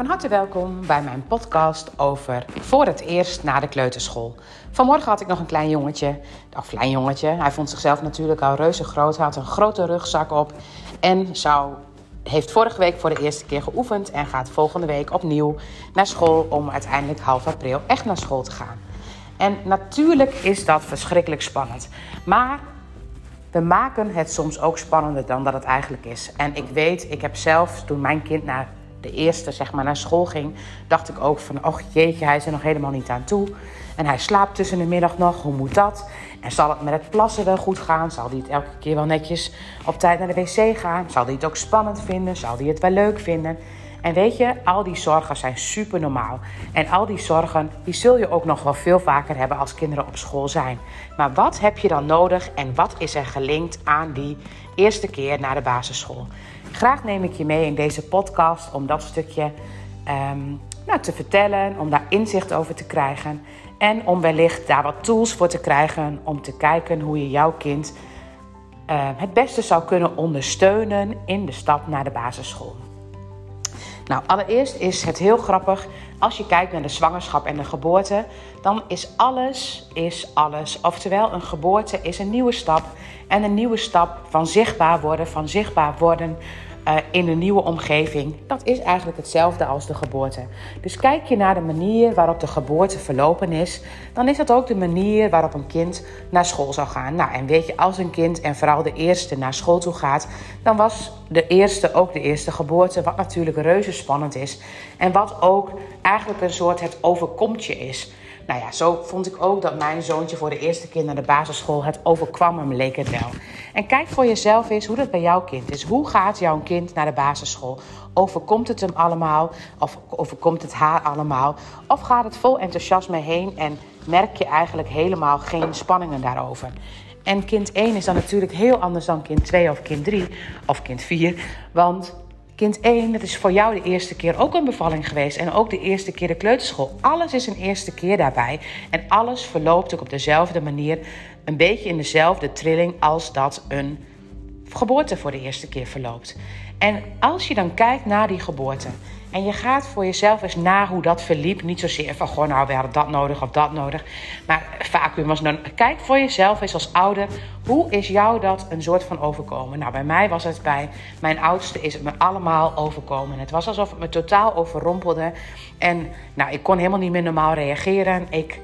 Van harte welkom bij mijn podcast over voor het eerst na de kleuterschool. Vanmorgen had ik nog een klein jongetje, of klein jongetje. Hij vond zichzelf natuurlijk al reuze groot, had een grote rugzak op en zou, heeft vorige week voor de eerste keer geoefend en gaat volgende week opnieuw naar school om uiteindelijk half april echt naar school te gaan. En natuurlijk is dat verschrikkelijk spannend. Maar we maken het soms ook spannender dan dat het eigenlijk is. En ik weet, ik heb zelf toen mijn kind naar de eerste zeg maar, naar school ging, dacht ik ook van, oh jeetje, hij is er nog helemaal niet aan toe. En hij slaapt tussen de middag nog, hoe moet dat? En zal het met het plassen wel goed gaan? Zal hij het elke keer wel netjes op tijd naar de wc gaan? Zal hij het ook spannend vinden? Zal hij het wel leuk vinden? En weet je, al die zorgen zijn super normaal. En al die zorgen, die zul je ook nog wel veel vaker hebben als kinderen op school zijn. Maar wat heb je dan nodig en wat is er gelinkt aan die eerste keer naar de basisschool? Graag neem ik je mee in deze podcast om dat stukje um, nou, te vertellen, om daar inzicht over te krijgen. En om wellicht daar wat tools voor te krijgen om te kijken hoe je jouw kind uh, het beste zou kunnen ondersteunen in de stap naar de basisschool. Nou, allereerst is het heel grappig. Als je kijkt naar de zwangerschap en de geboorte, dan is alles, is alles. Oftewel, een geboorte is een nieuwe stap. En een nieuwe stap van zichtbaar worden, van zichtbaar worden uh, in een nieuwe omgeving. Dat is eigenlijk hetzelfde als de geboorte. Dus kijk je naar de manier waarop de geboorte verlopen is, dan is dat ook de manier waarop een kind naar school zou gaan. Nou, en weet je, als een kind en vooral de eerste naar school toe gaat, dan was de eerste ook de eerste geboorte, wat natuurlijk reuze spannend is. En wat ook eigenlijk een soort het overkomtje is. Nou ja, zo vond ik ook dat mijn zoontje voor de eerste keer naar de basisschool het overkwam hem, leek het wel. En kijk voor jezelf eens hoe dat bij jouw kind is. Hoe gaat jouw kind naar de basisschool? Overkomt het hem allemaal? Of overkomt het haar allemaal? Of gaat het vol enthousiasme heen en merk je eigenlijk helemaal geen spanningen daarover? En kind 1 is dan natuurlijk heel anders dan kind 2 of kind 3 of kind 4. Want Kind 1, dat is voor jou de eerste keer ook een bevalling geweest. En ook de eerste keer de kleuterschool. Alles is een eerste keer daarbij. En alles verloopt ook op dezelfde manier. Een beetje in dezelfde trilling als dat een geboorte voor de eerste keer verloopt. En als je dan kijkt naar die geboorte. En je gaat voor jezelf eens na hoe dat verliep. Niet zozeer van, gewoon nou, we hadden dat nodig of dat nodig. Maar vacuüm was dan, kijk voor jezelf eens als ouder. Hoe is jou dat een soort van overkomen? Nou, bij mij was het bij mijn oudste is het me allemaal overkomen. Het was alsof het me totaal overrompelde. En nou, ik kon helemaal niet meer normaal reageren. Ik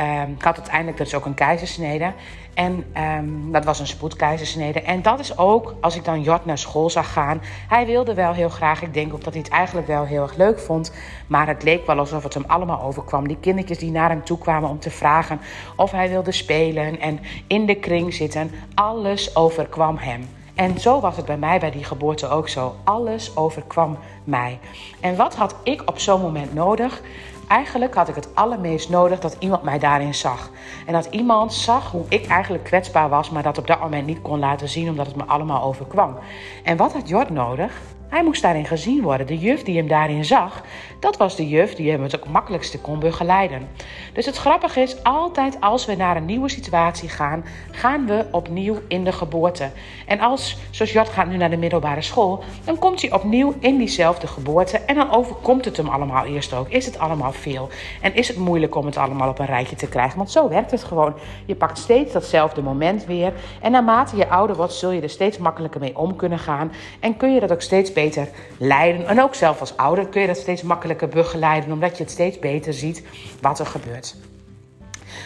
Um, ik had uiteindelijk dus ook een keizersnede. En um, dat was een spoedkeizersnede. En dat is ook, als ik dan Jort naar school zag gaan. Hij wilde wel heel graag. Ik denk ook dat hij het eigenlijk wel heel erg leuk vond. Maar het leek wel alsof het hem allemaal overkwam. Die kindertjes die naar hem toe kwamen om te vragen of hij wilde spelen. En in de kring zitten. Alles overkwam hem. En zo was het bij mij bij die geboorte ook zo. Alles overkwam mij. En wat had ik op zo'n moment nodig? Eigenlijk had ik het allermeest nodig dat iemand mij daarin zag. En dat iemand zag hoe ik eigenlijk kwetsbaar was, maar dat op dat moment niet kon laten zien omdat het me allemaal overkwam. En wat had Jord nodig? Hij moest daarin gezien worden. De juf die hem daarin zag, dat was de juf die hem het ook makkelijkste kon begeleiden. Dus het grappige is, altijd als we naar een nieuwe situatie gaan, gaan we opnieuw in de geboorte. En als, zoals Jot gaat nu naar de middelbare school, dan komt hij opnieuw in diezelfde geboorte. En dan overkomt het hem allemaal eerst ook. Is het allemaal veel? En is het moeilijk om het allemaal op een rijtje te krijgen? Want zo werkt het gewoon. Je pakt steeds datzelfde moment weer. En naarmate je ouder wordt, zul je er steeds makkelijker mee om kunnen gaan. En kun je dat ook steeds beter leiden. En ook zelf als ouder kun je dat steeds makkelijker begeleiden, omdat je het steeds beter ziet wat er gebeurt.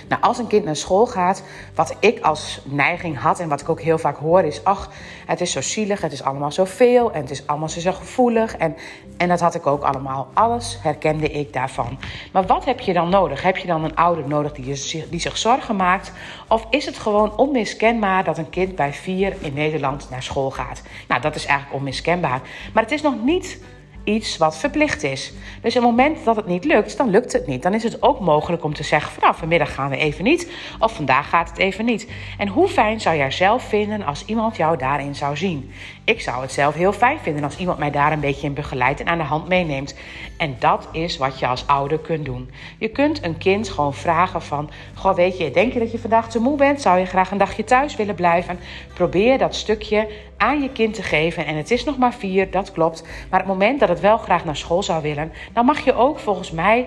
Nou, als een kind naar school gaat, wat ik als neiging had en wat ik ook heel vaak hoor, is: ach, het is zo zielig, het is allemaal zoveel en het is allemaal zo gevoelig. En, en dat had ik ook allemaal. Alles herkende ik daarvan. Maar wat heb je dan nodig? Heb je dan een ouder nodig die, je, die zich zorgen maakt? Of is het gewoon onmiskenbaar dat een kind bij vier in Nederland naar school gaat? Nou, dat is eigenlijk onmiskenbaar. Maar het is nog niet iets wat verplicht is. Dus op het moment dat het niet lukt, dan lukt het niet. Dan is het ook mogelijk om te zeggen: van, nou, vanmiddag gaan we even niet, of vandaag gaat het even niet. En hoe fijn zou jij zelf vinden als iemand jou daarin zou zien? Ik zou het zelf heel fijn vinden als iemand mij daar een beetje in begeleidt en aan de hand meeneemt. En dat is wat je als ouder kunt doen. Je kunt een kind gewoon vragen van, goh weet je, denk je dat je vandaag te moe bent? Zou je graag een dagje thuis willen blijven? Probeer dat stukje aan je kind te geven. En het is nog maar vier, dat klopt. Maar het moment dat het het wel graag naar school zou willen, dan mag je ook volgens mij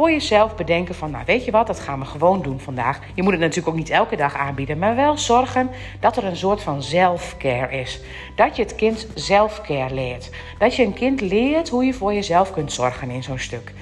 voor jezelf bedenken van, nou weet je wat, dat gaan we gewoon doen vandaag. Je moet het natuurlijk ook niet elke dag aanbieden, maar wel zorgen dat er een soort van zelfcare is. Dat je het kind zelfcare leert. Dat je een kind leert hoe je voor jezelf kunt zorgen in zo'n stuk.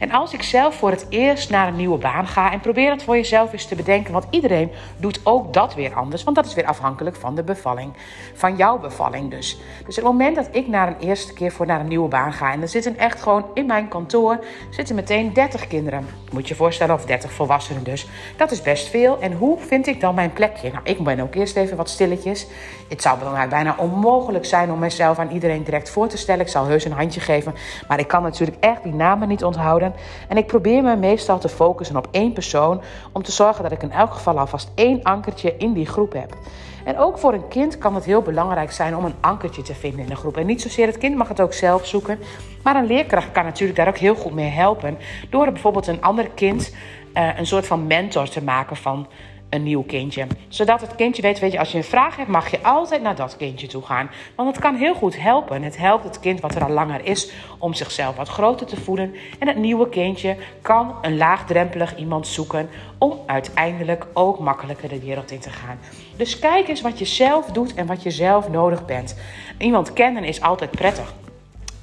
En als ik zelf voor het eerst naar een nieuwe baan ga en probeer het voor jezelf eens te bedenken, want iedereen doet ook dat weer anders, want dat is weer afhankelijk van de bevalling, van jouw bevalling dus. Dus het moment dat ik naar een eerste keer voor naar een nieuwe baan ga en er zitten echt gewoon in mijn kantoor zitten meteen 30 kinderen, moet je voorstellen, of 30 volwassenen dus. Dat is best veel. En hoe vind ik dan mijn plekje? Nou, ik ben ook eerst even wat stilletjes. Het zou bijna onmogelijk zijn om mezelf aan iedereen direct voor te stellen. Ik zal heus een handje geven, maar ik kan natuurlijk echt die namen niet onthouden. En ik probeer me meestal te focussen op één persoon om te zorgen dat ik in elk geval alvast één ankertje in die groep heb. En ook voor een kind kan het heel belangrijk zijn om een ankertje te vinden in de groep. En niet zozeer het kind mag het ook zelf zoeken, maar een leerkracht kan natuurlijk daar ook heel goed mee helpen door bijvoorbeeld een ander kind uh, een soort van mentor te maken van een nieuw kindje. Zodat het kindje weet, weet je, als je een vraag hebt, mag je altijd naar dat kindje toe gaan. Want het kan heel goed helpen. Het helpt het kind wat er al langer is om zichzelf wat groter te voelen. En het nieuwe kindje kan een laagdrempelig iemand zoeken om uiteindelijk ook makkelijker de wereld in te gaan. Dus kijk eens wat je zelf doet en wat je zelf nodig bent. Iemand kennen is altijd prettig.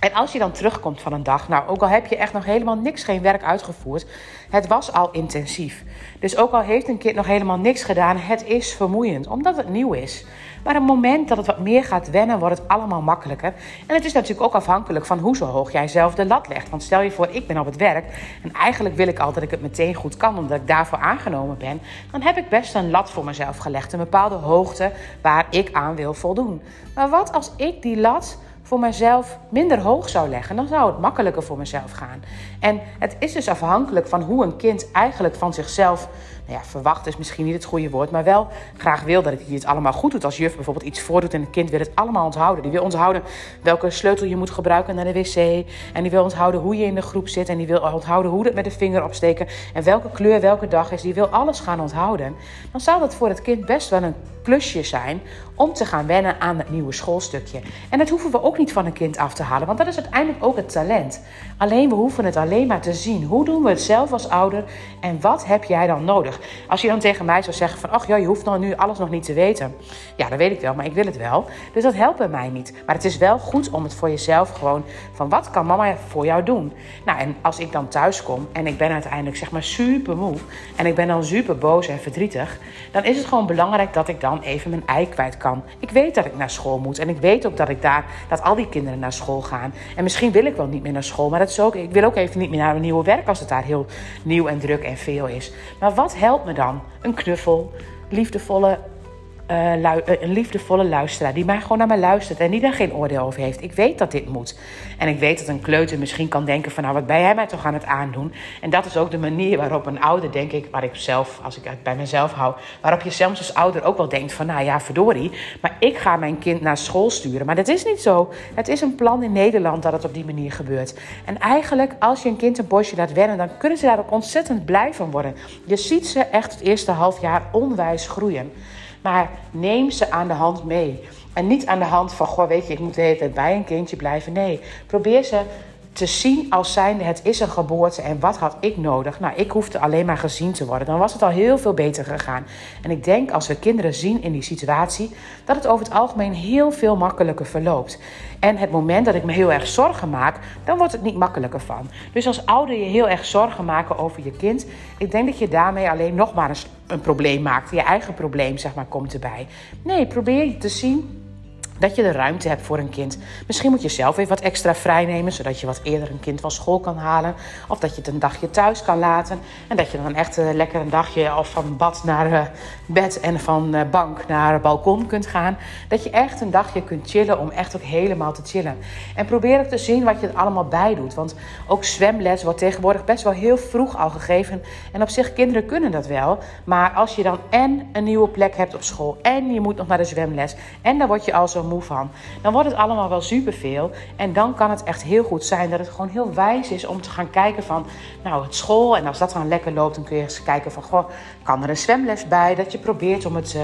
En als je dan terugkomt van een dag, nou, ook al heb je echt nog helemaal niks, geen werk uitgevoerd, het was al intensief. Dus ook al heeft een kind nog helemaal niks gedaan, het is vermoeiend, omdat het nieuw is. Maar op het moment dat het wat meer gaat wennen, wordt het allemaal makkelijker. En het is natuurlijk ook afhankelijk van hoe zo hoog jij zelf de lat legt. Want stel je voor, ik ben op het werk en eigenlijk wil ik al dat ik het meteen goed kan, omdat ik daarvoor aangenomen ben. Dan heb ik best een lat voor mezelf gelegd, een bepaalde hoogte waar ik aan wil voldoen. Maar wat als ik die lat voor mezelf minder hoog zou leggen, dan zou het makkelijker voor mezelf gaan. En het is dus afhankelijk van hoe een kind eigenlijk van zichzelf ja, verwacht is misschien niet het goede woord, maar wel graag wil dat hij het allemaal goed doet. Als juf bijvoorbeeld iets voordoet en een kind wil het allemaal onthouden. Die wil onthouden welke sleutel je moet gebruiken naar de wc. En die wil onthouden hoe je in de groep zit. En die wil onthouden hoe het met de vinger opsteken. En welke kleur welke dag is. Die wil alles gaan onthouden. Dan zou dat voor het kind best wel een plusje zijn om te gaan wennen aan het nieuwe schoolstukje. En dat hoeven we ook niet van een kind af te halen, want dat is uiteindelijk ook het talent. Alleen we hoeven het alleen maar te zien. Hoe doen we het zelf als ouder en wat heb jij dan nodig? Als je dan tegen mij zou zeggen van, ach ja, je hoeft dan nu alles nog niet te weten. Ja, dat weet ik wel, maar ik wil het wel. Dus dat helpt bij mij niet. Maar het is wel goed om het voor jezelf gewoon van, wat kan mama voor jou doen? Nou, en als ik dan thuis kom en ik ben uiteindelijk zeg maar super moe en ik ben dan super boos en verdrietig, dan is het gewoon belangrijk dat ik dan even mijn ei kwijt kan. Ik weet dat ik naar school moet en ik weet ook dat ik daar, dat al die kinderen naar school gaan. En misschien wil ik wel niet meer naar school, maar dat is ook, ik wil ook even niet meer naar een nieuwe werk als het daar heel nieuw en druk en veel is. Maar wat helpt me dan? Een knuffel, liefdevolle uh, een liefdevolle luisteraar die maar gewoon naar me luistert en die daar geen oordeel over heeft. Ik weet dat dit moet. En ik weet dat een kleuter misschien kan denken van nou wat ben jij mij toch aan het aandoen. En dat is ook de manier waarop een ouder denk ik, waar ik zelf, als ik het bij mezelf hou, waarop je zelfs als ouder ook wel denkt van nou ja verdorie, maar ik ga mijn kind naar school sturen. Maar dat is niet zo. Het is een plan in Nederland dat het op die manier gebeurt. En eigenlijk als je een kind een bosje laat wennen, dan kunnen ze daar ook ontzettend blij van worden. Je ziet ze echt het eerste half jaar onwijs groeien. Maar neem ze aan de hand mee. En niet aan de hand van, goh, weet je, ik moet tijd bij een kindje blijven. Nee, probeer ze te zien als zijnde het is een geboorte en wat had ik nodig? Nou, ik hoefde alleen maar gezien te worden. Dan was het al heel veel beter gegaan. En ik denk als we kinderen zien in die situatie, dat het over het algemeen heel veel makkelijker verloopt. En het moment dat ik me heel erg zorgen maak, dan wordt het niet makkelijker van. Dus als ouder je heel erg zorgen maken over je kind, ik denk dat je daarmee alleen nog maar een, een probleem maakt. Je eigen probleem, zeg maar, komt erbij. Nee, probeer je te zien dat je de ruimte hebt voor een kind. Misschien moet je zelf even wat extra vrij nemen, zodat je wat eerder een kind van school kan halen. Of dat je het een dagje thuis kan laten. En dat je dan echt uh, lekker een dagje of van bad naar uh, bed en van uh, bank naar balkon kunt gaan. Dat je echt een dagje kunt chillen om echt ook helemaal te chillen. En probeer ook te zien wat je er allemaal bij doet. Want ook zwemles wordt tegenwoordig best wel heel vroeg al gegeven. En op zich, kinderen kunnen dat wel. Maar als je dan en een nieuwe plek hebt op school en je moet nog naar de zwemles en dan word je al zo van. Dan wordt het allemaal wel superveel. En dan kan het echt heel goed zijn dat het gewoon heel wijs is om te gaan kijken van, nou, het school. En als dat dan lekker loopt, dan kun je eens kijken van, goh, kan er een zwemles bij? Dat je probeert om het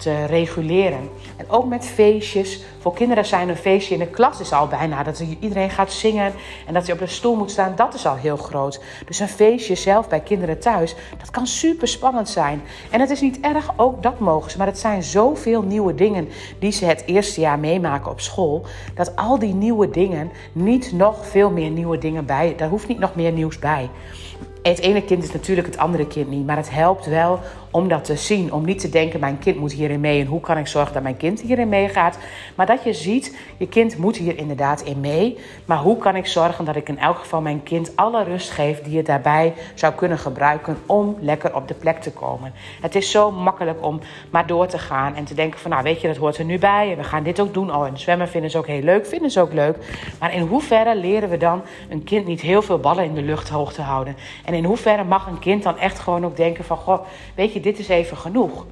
te reguleren. En ook met feestjes. Voor kinderen zijn een feestje in de klas is al bijna dat iedereen gaat zingen en dat je op de stoel moet staan. Dat is al heel groot. Dus een feestje zelf bij kinderen thuis, dat kan super spannend zijn. En het is niet erg, ook dat mogen ze. Maar het zijn zoveel nieuwe dingen die ze het eerste jaar meemaken op school. Dat al die nieuwe dingen niet nog veel meer nieuwe dingen bij. Daar hoeft niet nog meer nieuws bij. Het ene kind is natuurlijk het andere kind niet. Maar het helpt wel om dat te zien. Om niet te denken, mijn kind moet hierin mee. En hoe kan ik zorgen dat mijn kind hierin meegaat? Maar dat je ziet, je kind moet hier inderdaad in mee. Maar hoe kan ik zorgen dat ik in elk geval mijn kind alle rust geef die het daarbij zou kunnen gebruiken om lekker op de plek te komen? Het is zo makkelijk om maar door te gaan en te denken van, nou weet je, dat hoort er nu bij. En we gaan dit ook doen. Oh, en zwemmen vinden ze ook heel leuk. Vinden ze ook leuk. Maar in hoeverre leren we dan een kind niet heel veel ballen in de lucht hoog te houden? En in hoeverre mag een kind dan echt gewoon ook denken van, goh, weet je, dit is even genoeg.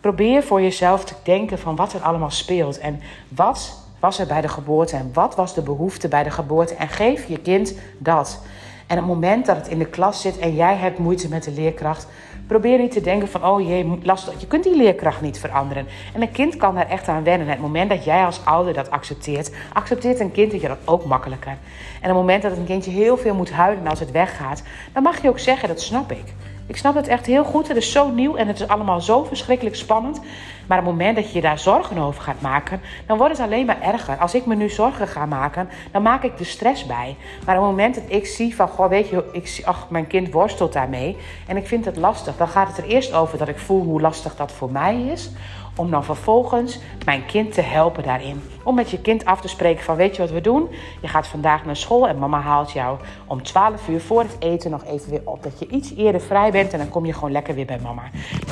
Probeer voor jezelf te denken van wat er allemaal speelt en wat was er bij de geboorte en wat was de behoefte bij de geboorte en geef je kind dat. En op het moment dat het in de klas zit en jij hebt moeite met de leerkracht, probeer niet te denken van oh jee, lastig. Je kunt die leerkracht niet veranderen. En een kind kan daar echt aan wennen. En het moment dat jij als ouder dat accepteert, accepteert een kind dat je dat ook makkelijker. En het moment dat een kindje heel veel moet huilen als het weggaat, dan mag je ook zeggen dat snap ik. Ik snap het echt heel goed. Het is zo nieuw en het is allemaal zo verschrikkelijk spannend. Maar op het moment dat je je daar zorgen over gaat maken, dan wordt het alleen maar erger. Als ik me nu zorgen ga maken, dan maak ik de stress bij. Maar op het moment dat ik zie van, goh, weet je, ik zie, ach, mijn kind worstelt daarmee en ik vind het lastig, dan gaat het er eerst over dat ik voel hoe lastig dat voor mij is om dan vervolgens mijn kind te helpen daarin. Om met je kind af te spreken van weet je wat we doen? Je gaat vandaag naar school en mama haalt jou om 12 uur voor het eten nog even weer op. Dat je iets eerder vrij bent en dan kom je gewoon lekker weer bij mama.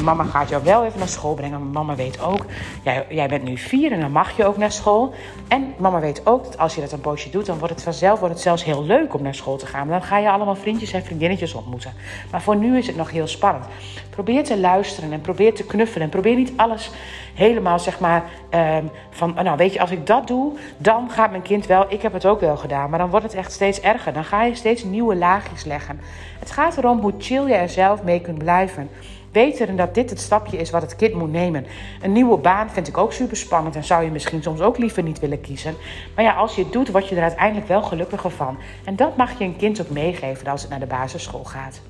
Mama gaat jou wel even naar school brengen. Maar mama weet ook, jij, jij bent nu vier en dan mag je ook naar school. En mama weet ook dat als je dat een poosje doet, dan wordt het vanzelf wordt het zelfs heel leuk om naar school te gaan. Dan ga je allemaal vriendjes en vriendinnetjes ontmoeten. Maar voor nu is het nog heel spannend. Probeer te luisteren en probeer te knuffelen. En probeer niet alles helemaal zeg maar ehm, van, nou weet je, als ik dat doe, dan gaat mijn kind wel, ik heb het ook wel gedaan, maar dan wordt het echt steeds erger. Dan ga je steeds nieuwe laagjes leggen. Het gaat erom hoe chill je er zelf mee kunt blijven. Weten dat dit het stapje is wat het kind moet nemen. Een nieuwe baan vind ik ook super spannend en zou je misschien soms ook liever niet willen kiezen. Maar ja, als je het doet, word je er uiteindelijk wel gelukkiger van. En dat mag je een kind ook meegeven als het naar de basisschool gaat.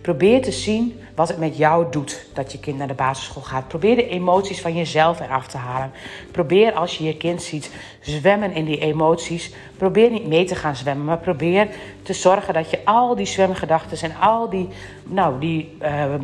Probeer te zien wat het met jou doet dat je kind naar de basisschool gaat. Probeer de emoties van jezelf eraf te halen. Probeer als je je kind ziet zwemmen in die emoties. Probeer niet mee te gaan zwemmen, maar probeer te zorgen dat je al die zwemgedachten en al die, nou, die uh,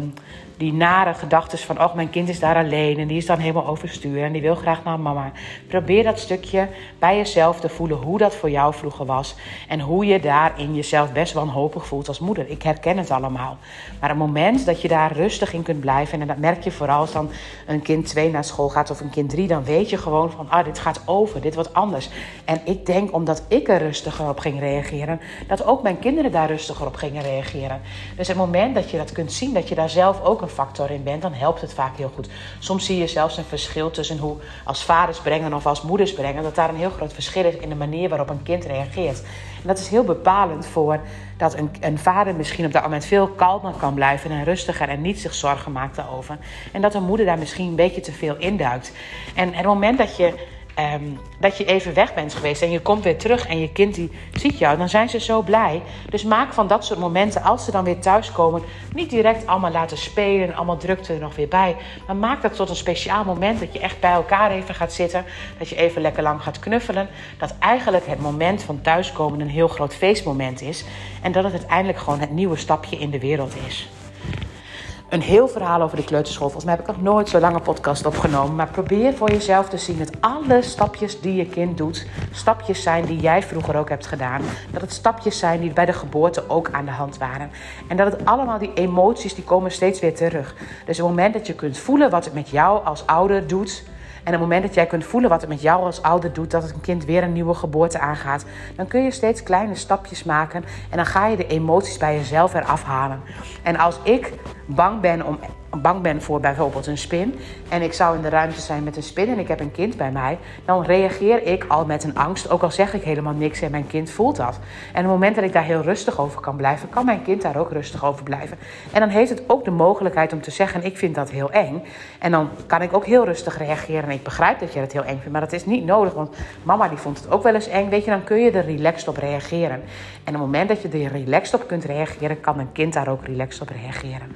die nare gedachten van, oh, mijn kind is daar alleen en die is dan helemaal overstuur en die wil graag naar mama. Probeer dat stukje bij jezelf te voelen hoe dat voor jou vroeger was en hoe je daarin jezelf best wanhopig voelt als moeder. Ik herken het allemaal. Maar het moment dat je daar rustig in kunt blijven, en dat merk je vooral als dan een kind 2 naar school gaat of een kind 3, dan weet je gewoon van, ah, dit gaat over, dit wordt anders. En ik denk, omdat ik er rustiger op ging reageren, dat ook mijn kinderen daar rustiger op gingen reageren. Dus het moment dat je dat kunt zien, dat je daar zelf ook een factor in bent, dan helpt het vaak heel goed. Soms zie je zelfs een verschil tussen hoe als vaders brengen of als moeders brengen, dat daar een heel groot verschil is in de manier waarop een kind reageert. En dat is heel bepalend voor dat een, vader misschien op dat moment veel kalmer kan blijven en rustiger en niet zich zorgen maakt daarover. En dat een moeder daar misschien een beetje te veel induikt. En het moment dat je Ehm, dat je even weg bent geweest en je komt weer terug en je kind die ziet jou, dan zijn ze zo blij. Dus maak van dat soort momenten, als ze dan weer thuiskomen, niet direct allemaal laten spelen en allemaal drukte er nog weer bij. Maar maak dat tot een speciaal moment dat je echt bij elkaar even gaat zitten, dat je even lekker lang gaat knuffelen. Dat eigenlijk het moment van thuiskomen een heel groot feestmoment is en dat het uiteindelijk gewoon het nieuwe stapje in de wereld is een heel verhaal over de kleuterschool. Volgens mij heb ik nog nooit zo lange podcast opgenomen. Maar probeer voor jezelf te zien dat alle stapjes die je kind doet, stapjes zijn die jij vroeger ook hebt gedaan. Dat het stapjes zijn die bij de geboorte ook aan de hand waren. En dat het allemaal die emoties, die komen steeds weer terug. Dus op het moment dat je kunt voelen wat het met jou als ouder doet en op het moment dat jij kunt voelen wat het met jou als ouder doet, dat het een kind weer een nieuwe geboorte aangaat, dan kun je steeds kleine stapjes maken en dan ga je de emoties bij jezelf eraf halen. En als ik bang ben om bang ben voor bijvoorbeeld een spin en ik zou in de ruimte zijn met een spin en ik heb een kind bij mij, dan reageer ik al met een angst, ook al zeg ik helemaal niks en mijn kind voelt dat. En op het moment dat ik daar heel rustig over kan blijven, kan mijn kind daar ook rustig over blijven. En dan heeft het ook de mogelijkheid om te zeggen: Ik vind dat heel eng. En dan kan ik ook heel rustig reageren. En ik begrijp dat je het heel eng vindt, maar dat is niet nodig, want mama die vond het ook wel eens eng. Weet je, dan kun je er relaxed op reageren. En op het moment dat je er relaxed op kunt reageren, kan een kind daar ook relaxed op reageren.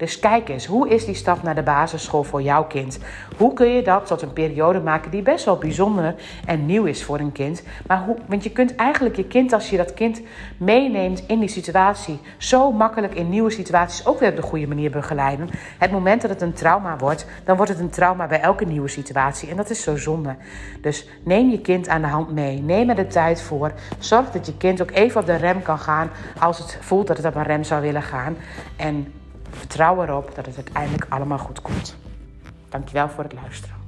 Dus kijk eens, hoe is die stap naar de basisschool voor jouw kind? Hoe kun je dat tot een periode maken die best wel bijzonder en nieuw is voor een kind? Maar hoe, want je kunt eigenlijk je kind, als je dat kind meeneemt in die situatie, zo makkelijk in nieuwe situaties ook weer op de goede manier begeleiden. Het moment dat het een trauma wordt, dan wordt het een trauma bij elke nieuwe situatie. En dat is zo zonde. Dus neem je kind aan de hand mee. Neem er de tijd voor. Zorg dat je kind ook even op de rem kan gaan als het voelt dat het op een rem zou willen gaan. En vertrouw erop dat het uiteindelijk allemaal goed komt. Dankjewel voor het luisteren.